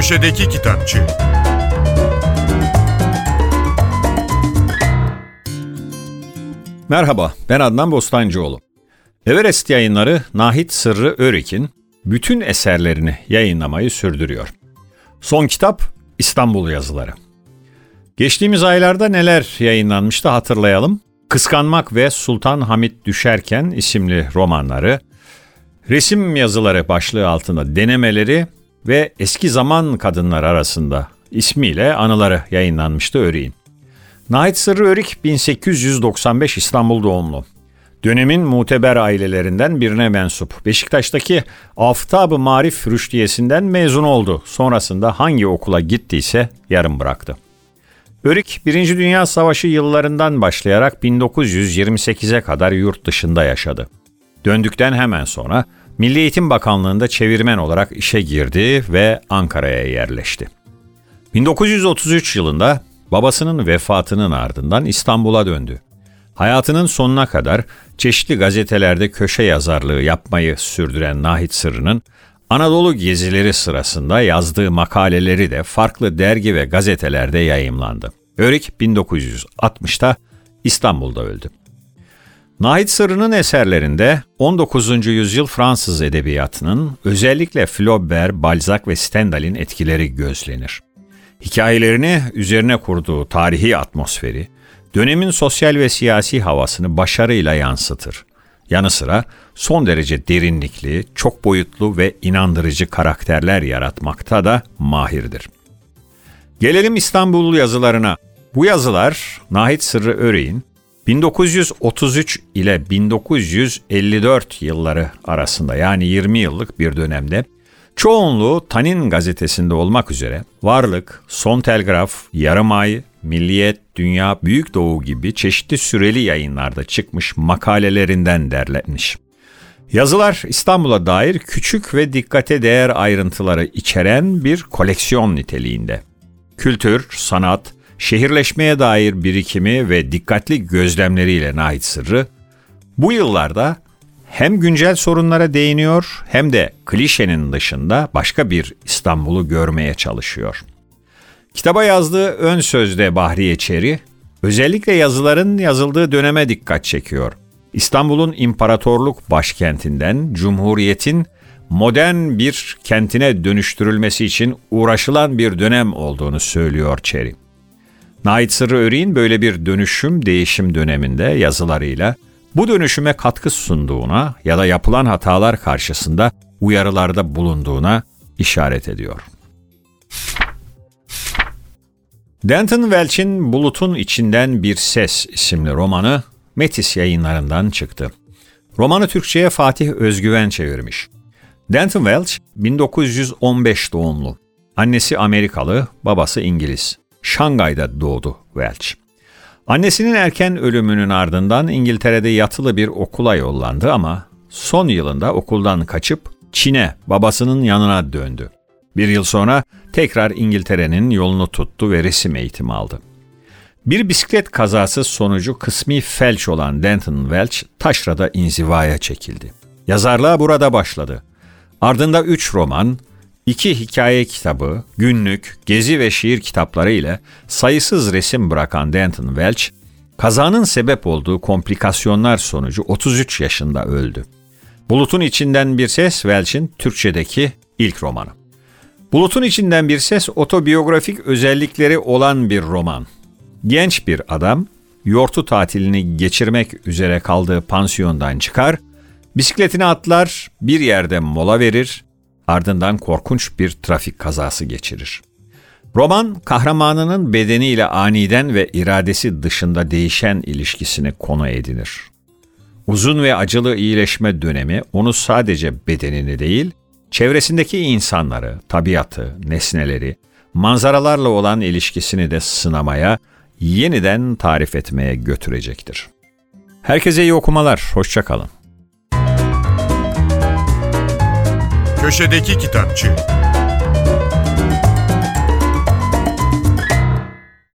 Köşedeki Kitapçı Merhaba, ben Adnan Bostancıoğlu. Everest yayınları Nahit Sırrı Örik'in bütün eserlerini yayınlamayı sürdürüyor. Son kitap İstanbul yazıları. Geçtiğimiz aylarda neler yayınlanmıştı hatırlayalım. Kıskanmak ve Sultan Hamit Düşerken isimli romanları, resim yazıları başlığı altında denemeleri ve eski zaman kadınlar arasında ismiyle anıları yayınlanmıştı Örik'in. Nahit Sırrı Örik 1895 İstanbul doğumlu. Dönemin muteber ailelerinden birine mensup. Beşiktaş'taki Aftab-ı Marif Rüştiyesi'nden mezun oldu. Sonrasında hangi okula gittiyse yarım bıraktı. Örik, Birinci Dünya Savaşı yıllarından başlayarak 1928'e kadar yurt dışında yaşadı. Döndükten hemen sonra Milli Eğitim Bakanlığı'nda çevirmen olarak işe girdi ve Ankara'ya yerleşti. 1933 yılında babasının vefatının ardından İstanbul'a döndü. Hayatının sonuna kadar çeşitli gazetelerde köşe yazarlığı yapmayı sürdüren Nahit Sırrı'nın Anadolu gezileri sırasında yazdığı makaleleri de farklı dergi ve gazetelerde yayımlandı. Örik 1960'ta İstanbul'da öldü. Nahit Sırrı'nın eserlerinde 19. yüzyıl Fransız edebiyatının özellikle Flaubert, Balzac ve Stendhal'in etkileri gözlenir. Hikayelerini üzerine kurduğu tarihi atmosferi, dönemin sosyal ve siyasi havasını başarıyla yansıtır. Yanı sıra son derece derinlikli, çok boyutlu ve inandırıcı karakterler yaratmakta da mahirdir. Gelelim İstanbul yazılarına. Bu yazılar Nahit Sırrı Öreğin 1933 ile 1954 yılları arasında yani 20 yıllık bir dönemde çoğunluğu Tanin gazetesinde olmak üzere Varlık, Son Telgraf, Yarım Ay, Milliyet, Dünya, Büyük Doğu gibi çeşitli süreli yayınlarda çıkmış makalelerinden derlenmiş. Yazılar İstanbul'a dair küçük ve dikkate değer ayrıntıları içeren bir koleksiyon niteliğinde. Kültür, sanat, şehirleşmeye dair birikimi ve dikkatli gözlemleriyle Nahit Sırrı, bu yıllarda hem güncel sorunlara değiniyor hem de klişenin dışında başka bir İstanbul'u görmeye çalışıyor. Kitaba yazdığı ön sözde Bahriye Çeri, özellikle yazıların yazıldığı döneme dikkat çekiyor. İstanbul'un imparatorluk başkentinden Cumhuriyet'in modern bir kentine dönüştürülmesi için uğraşılan bir dönem olduğunu söylüyor Çeri. Nait Sırrı Örik'in böyle bir dönüşüm değişim döneminde yazılarıyla bu dönüşüme katkı sunduğuna ya da yapılan hatalar karşısında uyarılarda bulunduğuna işaret ediyor. Denton Welch'in Bulutun İçinden Bir Ses isimli romanı Metis yayınlarından çıktı. Romanı Türkçe'ye Fatih Özgüven çevirmiş. Denton Welch 1915 doğumlu. Annesi Amerikalı, babası İngiliz. Şangay'da doğdu Welch. Annesinin erken ölümünün ardından İngiltere'de yatılı bir okula yollandı ama son yılında okuldan kaçıp Çin'e babasının yanına döndü. Bir yıl sonra tekrar İngiltere'nin yolunu tuttu ve resim eğitimi aldı. Bir bisiklet kazası sonucu kısmi felç olan Denton Welch taşrada inzivaya çekildi. Yazarlığa burada başladı. Ardında üç roman, iki hikaye kitabı, günlük, gezi ve şiir kitapları ile sayısız resim bırakan Denton Welch, kazanın sebep olduğu komplikasyonlar sonucu 33 yaşında öldü. Bulutun içinden bir ses Welch'in Türkçedeki ilk romanı. Bulutun içinden bir ses otobiyografik özellikleri olan bir roman. Genç bir adam yortu tatilini geçirmek üzere kaldığı pansiyondan çıkar, bisikletini atlar, bir yerde mola verir, ardından korkunç bir trafik kazası geçirir. Roman kahramanının bedeniyle aniden ve iradesi dışında değişen ilişkisini konu edinir. Uzun ve acılı iyileşme dönemi onu sadece bedenini değil, çevresindeki insanları, tabiatı, nesneleri, manzaralarla olan ilişkisini de sınamaya, yeniden tarif etmeye götürecektir. Herkese iyi okumalar, hoşçakalın. Köşedeki Kitapçı